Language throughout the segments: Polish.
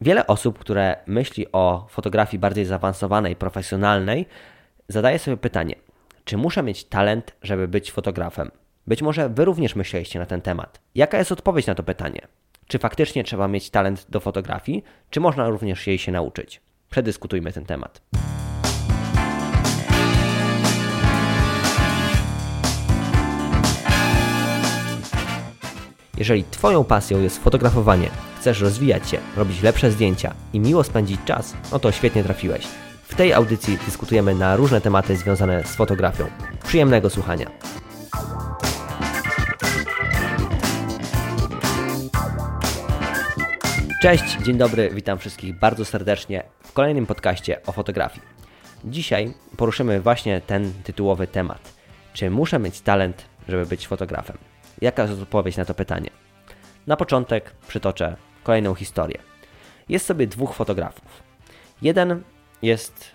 Wiele osób, które myśli o fotografii bardziej zaawansowanej, profesjonalnej, zadaje sobie pytanie, czy muszę mieć talent, żeby być fotografem? Być może Wy również myśleliście na ten temat. Jaka jest odpowiedź na to pytanie? Czy faktycznie trzeba mieć talent do fotografii, czy można również jej się nauczyć? Przedyskutujmy ten temat. Jeżeli Twoją pasją jest fotografowanie, chcesz rozwijać się, robić lepsze zdjęcia i miło spędzić czas, no to świetnie trafiłeś. W tej audycji dyskutujemy na różne tematy związane z fotografią. Przyjemnego słuchania. Cześć, dzień dobry, witam wszystkich bardzo serdecznie w kolejnym podcaście o fotografii. Dzisiaj poruszymy właśnie ten tytułowy temat. Czy muszę mieć talent, żeby być fotografem? Jaka jest odpowiedź na to pytanie? Na początek przytoczę kolejną historię. Jest sobie dwóch fotografów. Jeden jest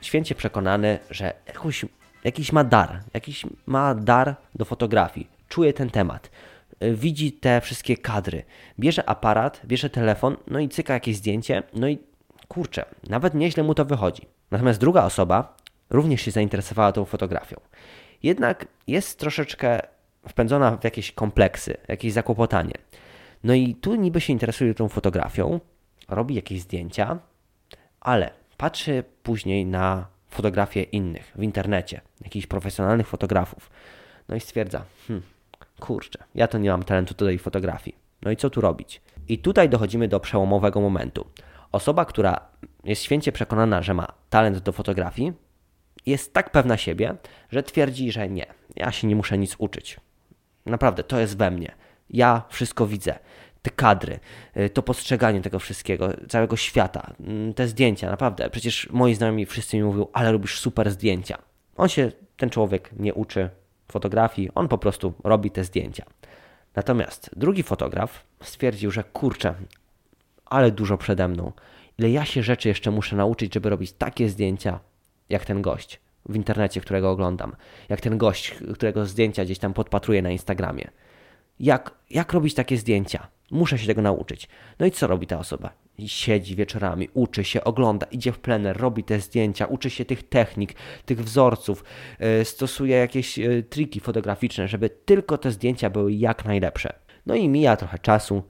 święcie przekonany, że jakiś, jakiś ma dar, jakiś ma dar do fotografii, czuje ten temat, widzi te wszystkie kadry, bierze aparat, bierze telefon, no i cyka jakieś zdjęcie, no i kurczę, nawet nieźle mu to wychodzi. Natomiast druga osoba również się zainteresowała tą fotografią. Jednak jest troszeczkę wpędzona w jakieś kompleksy, jakieś zakłopotanie. No i tu niby się interesuje tą fotografią, robi jakieś zdjęcia, ale patrzy później na fotografie innych w internecie, jakichś profesjonalnych fotografów. No i stwierdza, hmm, kurczę, ja to nie mam talentu do tej fotografii. No i co tu robić? I tutaj dochodzimy do przełomowego momentu. Osoba, która jest święcie przekonana, że ma talent do fotografii, jest tak pewna siebie, że twierdzi, że nie, ja się nie muszę nic uczyć. Naprawdę, to jest we mnie. Ja wszystko widzę. Te kadry, y, to postrzeganie tego wszystkiego, całego świata, mm, te zdjęcia, naprawdę. Przecież moi znajomi wszyscy mi mówią, ale robisz super zdjęcia. On się, ten człowiek nie uczy fotografii, on po prostu robi te zdjęcia. Natomiast drugi fotograf stwierdził, że kurczę, ale dużo przede mną. Ile ja się rzeczy jeszcze muszę nauczyć, żeby robić takie zdjęcia, jak ten gość w internecie, którego oglądam, jak ten gość, którego zdjęcia gdzieś tam podpatruję na Instagramie. Jak, jak robić takie zdjęcia? Muszę się tego nauczyć. No i co robi ta osoba? Siedzi wieczorami, uczy się, ogląda, idzie w plener, robi te zdjęcia, uczy się tych technik, tych wzorców, yy, stosuje jakieś yy, triki fotograficzne, żeby tylko te zdjęcia były jak najlepsze. No i mija trochę czasu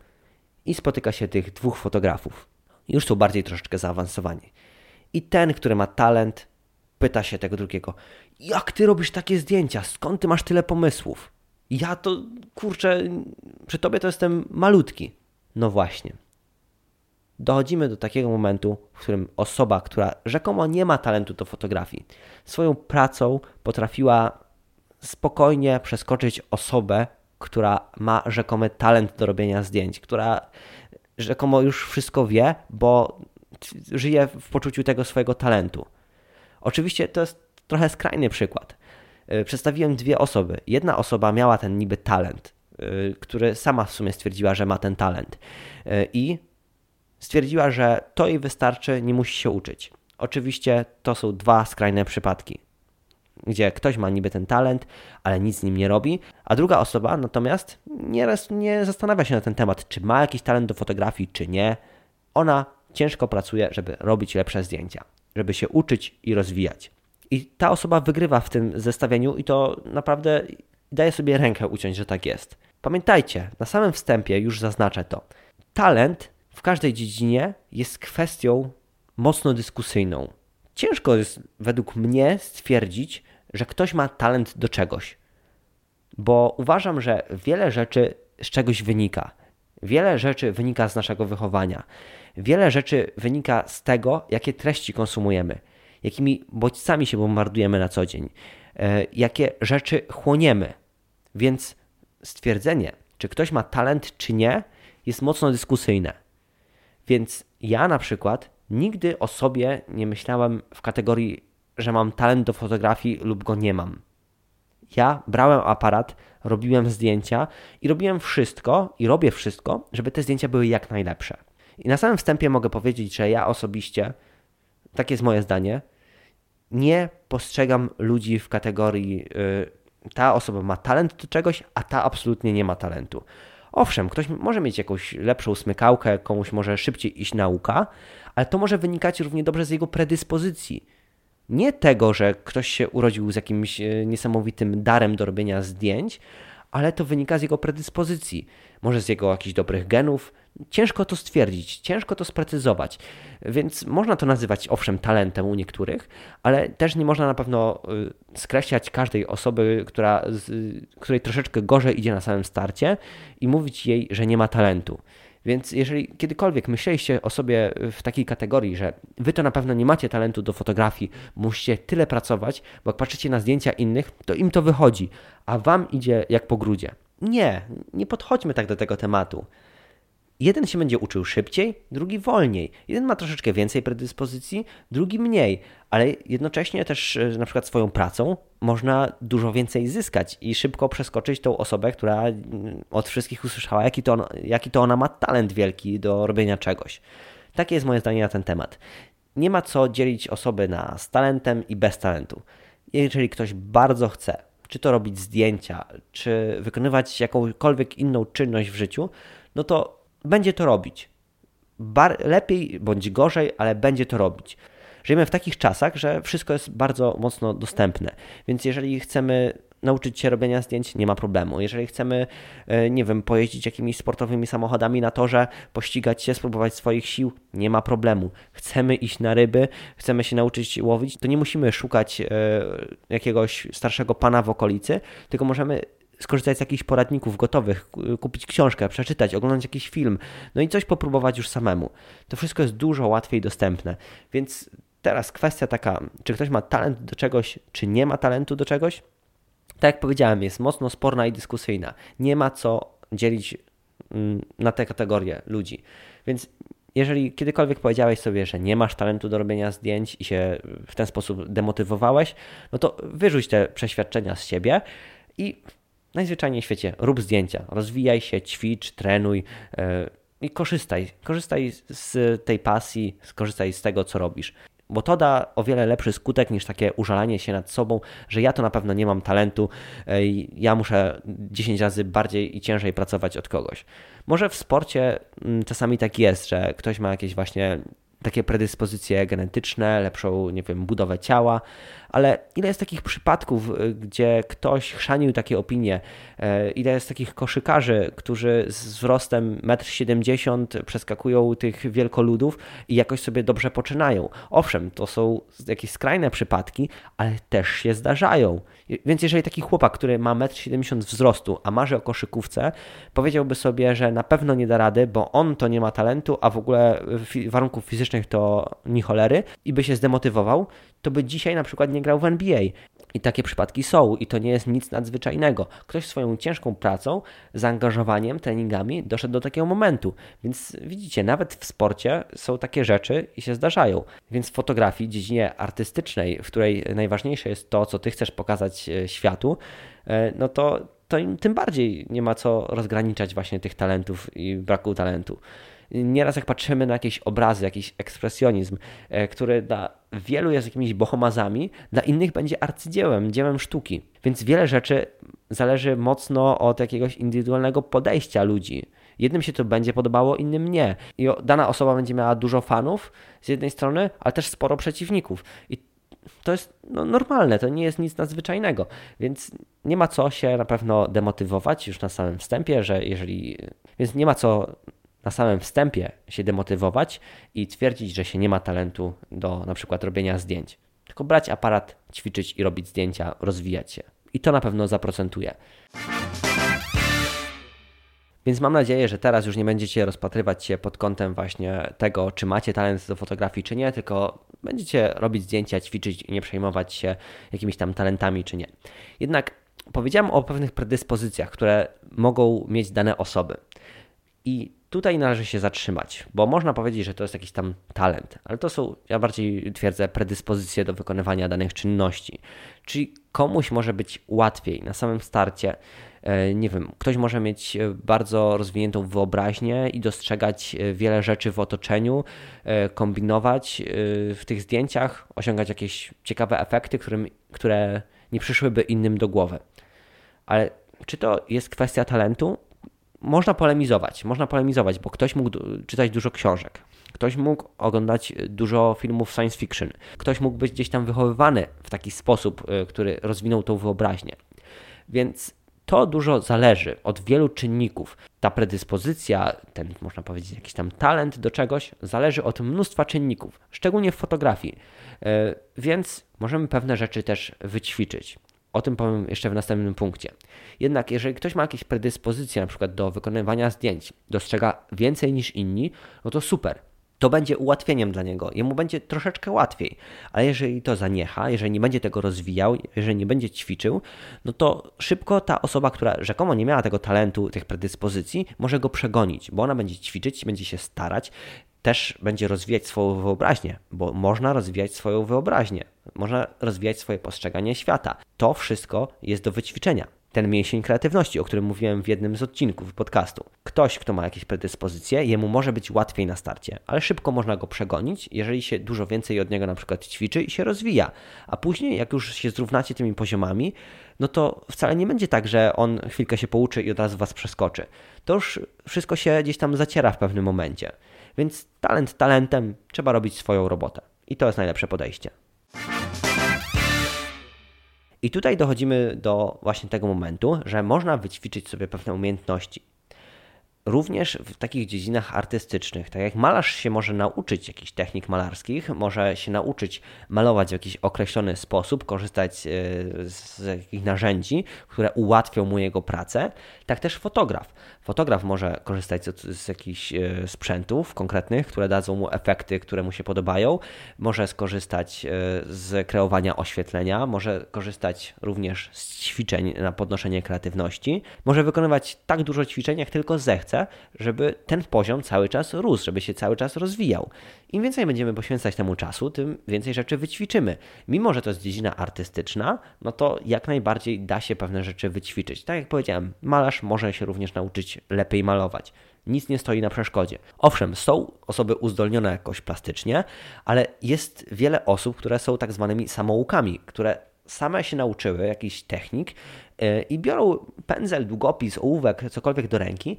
i spotyka się tych dwóch fotografów. Już są bardziej troszeczkę zaawansowani. I ten, który ma talent, pyta się tego drugiego: Jak ty robisz takie zdjęcia? Skąd ty masz tyle pomysłów? Ja to, kurczę, przy tobie to jestem malutki. No właśnie. Dochodzimy do takiego momentu, w którym osoba, która rzekomo nie ma talentu do fotografii, swoją pracą potrafiła spokojnie przeskoczyć osobę, która ma rzekomy talent do robienia zdjęć, która rzekomo już wszystko wie, bo żyje w poczuciu tego swojego talentu. Oczywiście to jest trochę skrajny przykład. E, przedstawiłem dwie osoby. Jedna osoba miała ten niby talent, e, który sama w sumie stwierdziła, że ma ten talent e, i stwierdziła, że to jej wystarczy, nie musi się uczyć. Oczywiście to są dwa skrajne przypadki, gdzie ktoś ma niby ten talent, ale nic z nim nie robi, a druga osoba natomiast nieraz nie zastanawia się na ten temat, czy ma jakiś talent do fotografii, czy nie. Ona ciężko pracuje, żeby robić lepsze zdjęcia żeby się uczyć i rozwijać. I ta osoba wygrywa w tym zestawieniu i to naprawdę daje sobie rękę uciąć, że tak jest. Pamiętajcie, na samym wstępie już zaznaczę to. Talent w każdej dziedzinie jest kwestią mocno dyskusyjną. Ciężko jest według mnie stwierdzić, że ktoś ma talent do czegoś, bo uważam, że wiele rzeczy z czegoś wynika. Wiele rzeczy wynika z naszego wychowania. Wiele rzeczy wynika z tego, jakie treści konsumujemy, jakimi bodźcami się bombardujemy na co dzień, e, jakie rzeczy chłoniemy. Więc stwierdzenie, czy ktoś ma talent, czy nie, jest mocno dyskusyjne. Więc ja na przykład nigdy o sobie nie myślałem w kategorii, że mam talent do fotografii lub go nie mam. Ja brałem aparat, robiłem zdjęcia i robiłem wszystko i robię wszystko, żeby te zdjęcia były jak najlepsze. I na samym wstępie mogę powiedzieć, że ja osobiście, takie jest moje zdanie, nie postrzegam ludzi w kategorii y, ta osoba ma talent do czegoś, a ta absolutnie nie ma talentu. Owszem, ktoś może mieć jakąś lepszą smykałkę, komuś może szybciej iść nauka, ale to może wynikać równie dobrze z jego predyspozycji. Nie tego, że ktoś się urodził z jakimś e, niesamowitym darem do robienia zdjęć, ale to wynika z jego predyspozycji, może z jego jakichś dobrych genów. Ciężko to stwierdzić, ciężko to sprecyzować, więc można to nazywać owszem talentem u niektórych, ale też nie można na pewno y, skreślać każdej osoby, która, której troszeczkę gorzej idzie na samym starcie i mówić jej, że nie ma talentu. Więc jeżeli kiedykolwiek myśleliście o sobie w takiej kategorii, że wy to na pewno nie macie talentu do fotografii, musicie tyle pracować, bo jak patrzycie na zdjęcia innych, to im to wychodzi, a wam idzie jak po grudzie. Nie, nie podchodźmy tak do tego tematu. Jeden się będzie uczył szybciej, drugi wolniej. Jeden ma troszeczkę więcej predyspozycji, drugi mniej, ale jednocześnie też e, na przykład swoją pracą można dużo więcej zyskać i szybko przeskoczyć tą osobę, która mm, od wszystkich usłyszała, jaki to, jaki to ona ma talent wielki do robienia czegoś. Takie jest moje zdanie na ten temat. Nie ma co dzielić osoby na z talentem i bez talentu. Jeżeli ktoś bardzo chce, czy to robić zdjęcia, czy wykonywać jakąkolwiek inną czynność w życiu, no to będzie to robić. Bar lepiej bądź gorzej, ale będzie to robić. Żyjemy w takich czasach, że wszystko jest bardzo mocno dostępne. Więc jeżeli chcemy nauczyć się robienia zdjęć, nie ma problemu. Jeżeli chcemy, e, nie wiem, pojeździć jakimiś sportowymi samochodami na torze, pościgać się, spróbować swoich sił, nie ma problemu. Chcemy iść na ryby, chcemy się nauczyć łowić, to nie musimy szukać e, jakiegoś starszego pana w okolicy, tylko możemy skorzystać z jakichś poradników gotowych, kupić książkę, przeczytać, oglądać jakiś film, no i coś popróbować już samemu. To wszystko jest dużo łatwiej dostępne. Więc teraz kwestia taka, czy ktoś ma talent do czegoś, czy nie ma talentu do czegoś? Tak jak powiedziałem, jest mocno sporna i dyskusyjna. Nie ma co dzielić mm, na te kategorie ludzi. Więc jeżeli kiedykolwiek powiedziałeś sobie, że nie masz talentu do robienia zdjęć i się w ten sposób demotywowałeś, no to wyrzuć te przeświadczenia z siebie i najzwyczajniej w świecie rób zdjęcia, rozwijaj się, ćwicz, trenuj yy, i korzystaj. Korzystaj z tej pasji, skorzystaj z tego, co robisz. Bo to da o wiele lepszy skutek niż takie użalanie się nad sobą, że ja to na pewno nie mam talentu, yy, ja muszę 10 razy bardziej i ciężej pracować od kogoś. Może w sporcie yy, czasami tak jest, że ktoś ma jakieś właśnie takie predyspozycje genetyczne, lepszą, nie wiem, budowę ciała, ale ile jest takich przypadków, y, gdzie ktoś chrzanił takie opinie, e, ile jest takich koszykarzy, którzy z wzrostem 1,70 m przeskakują tych wielkoludów i jakoś sobie dobrze poczynają. Owszem, to są jakieś skrajne przypadki, ale też się zdarzają. Więc jeżeli taki chłopak, który ma 1,70 m wzrostu, a marzy o koszykówce, powiedziałby sobie, że na pewno nie da rady, bo on to nie ma talentu, a w ogóle warunków fizycznych to ni cholery i by się zdemotywował, to by dzisiaj na przykład nie grał w NBA. I takie przypadki są, i to nie jest nic nadzwyczajnego. Ktoś swoją ciężką pracą, zaangażowaniem, treningami doszedł do takiego momentu. Więc widzicie, nawet w sporcie są takie rzeczy i się zdarzają. Więc w fotografii, dziedzinie artystycznej, w której najważniejsze jest to, co ty chcesz pokazać e, światu, e, no to, to tym bardziej nie ma co rozgraniczać właśnie tych talentów i braku talentu nieraz jak patrzymy na jakieś obrazy, jakiś ekspresjonizm, e, który dla wielu jest jakimiś bohomazami, dla innych będzie arcydziełem, dziełem sztuki. Więc wiele rzeczy zależy mocno od jakiegoś indywidualnego podejścia ludzi. Jednym się to będzie podobało, innym nie. I dana osoba będzie miała dużo fanów z jednej strony, ale też sporo przeciwników. I to jest no, normalne, to nie jest nic nadzwyczajnego, więc nie ma co się na pewno demotywować już na samym wstępie, że jeżeli. Więc nie ma co na samym wstępie się demotywować i twierdzić, że się nie ma talentu do na przykład robienia zdjęć. Tylko brać aparat, ćwiczyć i robić zdjęcia, rozwijać się. I to na pewno zaprocentuje. Więc mam nadzieję, że teraz już nie będziecie rozpatrywać się pod kątem właśnie tego, czy macie talent do fotografii, czy nie, tylko będziecie robić zdjęcia, ćwiczyć i nie przejmować się jakimiś tam talentami, czy nie. Jednak powiedziałem o pewnych predyspozycjach, które mogą mieć dane osoby. I tutaj należy się zatrzymać, bo można powiedzieć, że to jest jakiś tam talent, ale to są, ja bardziej twierdzę, predyspozycje do wykonywania danych czynności. Czyli komuś może być łatwiej na samym starcie. E, nie wiem, ktoś może mieć e, bardzo rozwiniętą wyobraźnię i dostrzegać e, wiele rzeczy w otoczeniu, kombinować w tych zdjęciach, osiągać jakieś ciekawe efekty, którym, które nie przyszłyby innym do głowy. Ale czy to jest kwestia talentu? Można polemizować, można polemizować, bo ktoś mógł czytać dużo książek, ktoś mógł oglądać dużo filmów science fiction, ktoś mógł być gdzieś tam wychowywany w taki sposób, y, który rozwinął tą wyobraźnię. Więc to dużo zależy od wielu czynników. Ta predyspozycja, ten można powiedzieć jakiś tam talent do czegoś, zależy od mnóstwa czynników, szczególnie w fotografii. Y, więc możemy pewne rzeczy też wyćwiczyć. O tym powiem jeszcze w następnym punkcie. Jednak jeżeli ktoś ma jakieś predyspozycje, na przykład do wykonywania zdjęć, dostrzega więcej niż inni, no to super. To będzie ułatwieniem dla niego, jemu będzie troszeczkę łatwiej. Ale jeżeli to zaniecha, jeżeli nie będzie tego rozwijał, jeżeli nie będzie ćwiczył, no to szybko ta osoba, która rzekomo nie miała tego talentu, tych predyspozycji, może go przegonić, bo ona będzie ćwiczyć, będzie się starać, też będzie rozwijać swoją wyobraźnię, bo można rozwijać swoją wyobraźnię, można rozwijać swoje postrzeganie świata. To wszystko jest do wyćwiczenia. Ten mięsień kreatywności, o którym mówiłem w jednym z odcinków podcastu. Ktoś, kto ma jakieś predyspozycje, jemu może być łatwiej na starcie, ale szybko można go przegonić, jeżeli się dużo więcej od niego na przykład ćwiczy i się rozwija. A później, jak już się zrównacie tymi poziomami, no to wcale nie będzie tak, że on chwilkę się pouczy i od razu was przeskoczy. To już wszystko się gdzieś tam zaciera w pewnym momencie. Więc talent talentem, trzeba robić swoją robotę. I to jest najlepsze podejście. I tutaj dochodzimy do właśnie tego momentu, że można wyćwiczyć sobie pewne umiejętności również w takich dziedzinach artystycznych, tak jak malarz się może nauczyć jakichś technik malarskich, może się nauczyć malować w jakiś określony sposób, korzystać e, z jakichś narzędzi, które ułatwią mu jego pracę, tak też fotograf. Fotograf może korzystać z, z jakichś e, sprzętów konkretnych, które dadzą mu efekty, które mu się podobają, może skorzystać e, z kreowania oświetlenia, może korzystać również z ćwiczeń na podnoszenie kreatywności, może wykonywać tak dużo ćwiczeń, jak tylko zechce chcę, żeby ten poziom cały czas rósł, żeby się cały czas rozwijał. Im więcej będziemy poświęcać temu czasu, tym więcej rzeczy wyćwiczymy. Mimo, że to jest dziedzina artystyczna, no to jak najbardziej da się pewne rzeczy wyćwiczyć. Tak jak powiedziałem, malarz może się również nauczyć lepiej malować. Nic nie stoi na przeszkodzie. Owszem, są osoby uzdolnione jakoś plastycznie, ale jest wiele osób, które są tak zwanymi samoukami, które same się nauczyły jakichś technik yy, i biorą pędzel, długopis, ołówek, cokolwiek do ręki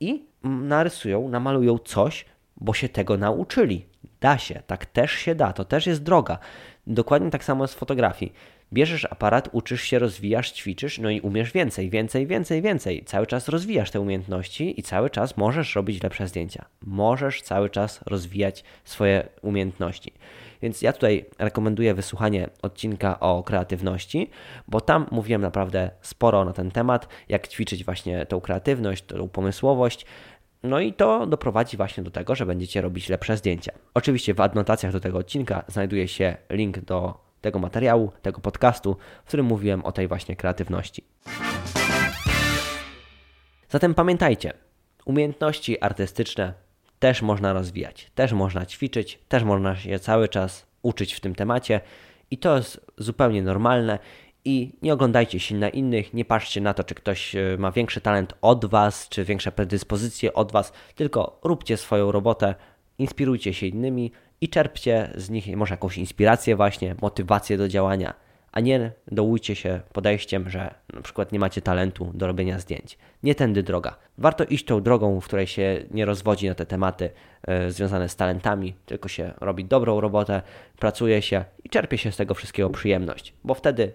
i narysują, namalują coś, bo się tego nauczyli. Da się, tak też się da, to też jest droga. Dokładnie tak samo jest w fotografii. Bierzesz aparat, uczysz się, rozwijasz, ćwiczysz, no i umiesz więcej, więcej, więcej, więcej. Cały czas rozwijasz te umiejętności i cały czas możesz robić lepsze zdjęcia. Możesz cały czas rozwijać swoje umiejętności. Więc ja tutaj rekomenduję wysłuchanie odcinka o kreatywności, bo tam mówiłem naprawdę sporo na ten temat, jak ćwiczyć właśnie tą kreatywność, tą pomysłowość. No i to doprowadzi właśnie do tego, że będziecie robić lepsze zdjęcia. Oczywiście w adnotacjach do tego odcinka znajduje się link do tego materiału, tego podcastu, w którym mówiłem o tej właśnie kreatywności. Zatem pamiętajcie, umiejętności artystyczne też można rozwijać, też można ćwiczyć, też można się cały czas uczyć w tym temacie i to jest zupełnie normalne. I nie oglądajcie się na innych, nie patrzcie na to, czy ktoś e, ma większy talent od Was, czy większe predyspozycje od Was, tylko róbcie swoją robotę, inspirujcie się innymi i czerpcie z nich może jakąś inspirację, właśnie motywację do działania a nie dołujcie się podejściem, że na przykład nie macie talentu do robienia zdjęć. Nie tędy droga. Warto iść tą drogą, w której się nie rozwodzi na te tematy e, związane z talentami, tylko się robi dobrą robotę, pracuje się i czerpie się z tego wszystkiego przyjemność, bo wtedy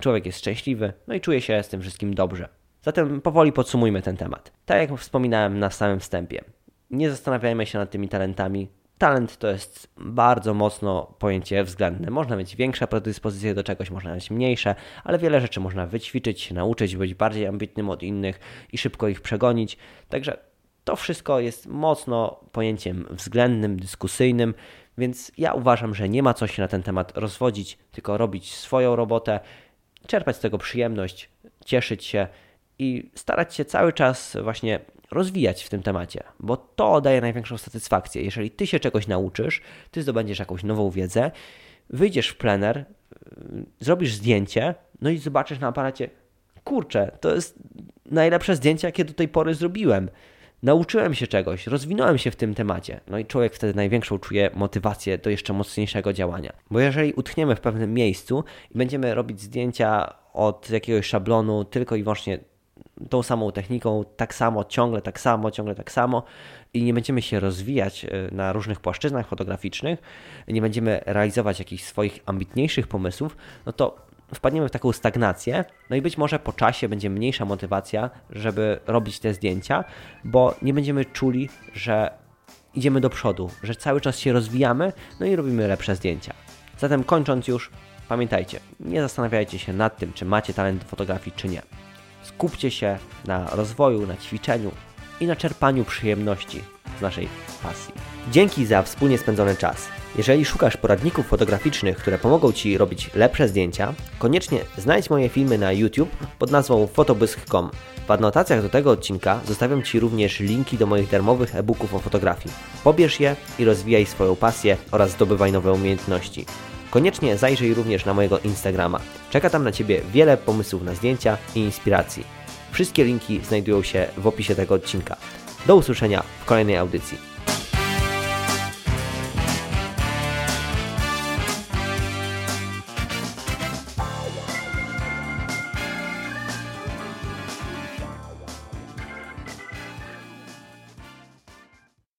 człowiek jest szczęśliwy, no i czuje się z tym wszystkim dobrze. Zatem powoli podsumujmy ten temat. Tak jak wspominałem na samym wstępie, nie zastanawiajmy się nad tymi talentami, Talent to jest bardzo mocno pojęcie względne. Można mieć większe predyspozycje do czegoś, można mieć mniejsze, ale wiele rzeczy można wyćwiczyć, nauczyć, być bardziej ambitnym od innych i szybko ich przegonić. Także to wszystko jest mocno pojęciem względnym, dyskusyjnym, więc ja uważam, że nie ma co się na ten temat rozwodzić, tylko robić swoją robotę, czerpać z tego przyjemność, cieszyć się i starać się cały czas właśnie rozwijać w tym temacie, bo to daje największą satysfakcję. Jeżeli ty się czegoś nauczysz, ty zdobędziesz jakąś nową wiedzę, wyjdziesz w plener, y, zrobisz zdjęcie, no i zobaczysz na aparacie, kurczę, to jest najlepsze zdjęcie, jakie do tej pory zrobiłem. Nauczyłem się czegoś, rozwinąłem się w tym temacie. No i człowiek wtedy największą czuje motywację do jeszcze mocniejszego działania. Bo jeżeli utkniemy w pewnym miejscu i będziemy robić zdjęcia od jakiegoś szablonu tylko i wyłącznie tą samą techniką, tak samo, ciągle tak samo, ciągle tak samo i nie będziemy się rozwijać e, na różnych płaszczyznach fotograficznych, nie będziemy realizować jakichś swoich ambitniejszych pomysłów, no to wpadniemy w taką stagnację, no i być może po czasie będzie mniejsza motywacja, żeby robić te zdjęcia, bo nie będziemy czuli, że idziemy do przodu, że cały czas się rozwijamy, no i robimy lepsze zdjęcia. Zatem kończąc już, pamiętajcie, nie zastanawiajcie się nad tym, czy macie talent do fotografii, czy nie. Skupcie się na rozwoju, na ćwiczeniu i na czerpaniu przyjemności z naszej pasji. Dzięki za wspólnie spędzony czas. Jeżeli szukasz poradników fotograficznych, które pomogą Ci robić lepsze zdjęcia, koniecznie znajdź moje filmy na YouTube pod nazwą fotobysk.com. W adnotacjach do tego odcinka zostawiam Ci również linki do moich darmowych e-booków o fotografii. Pobierz je i rozwijaj swoją pasję oraz zdobywaj nowe umiejętności. Koniecznie zajrzyj również na mojego Instagrama. Czeka tam na Ciebie wiele pomysłów na zdjęcia i inspiracji. Wszystkie linki znajdują się w opisie tego odcinka. Do usłyszenia w kolejnej audycji.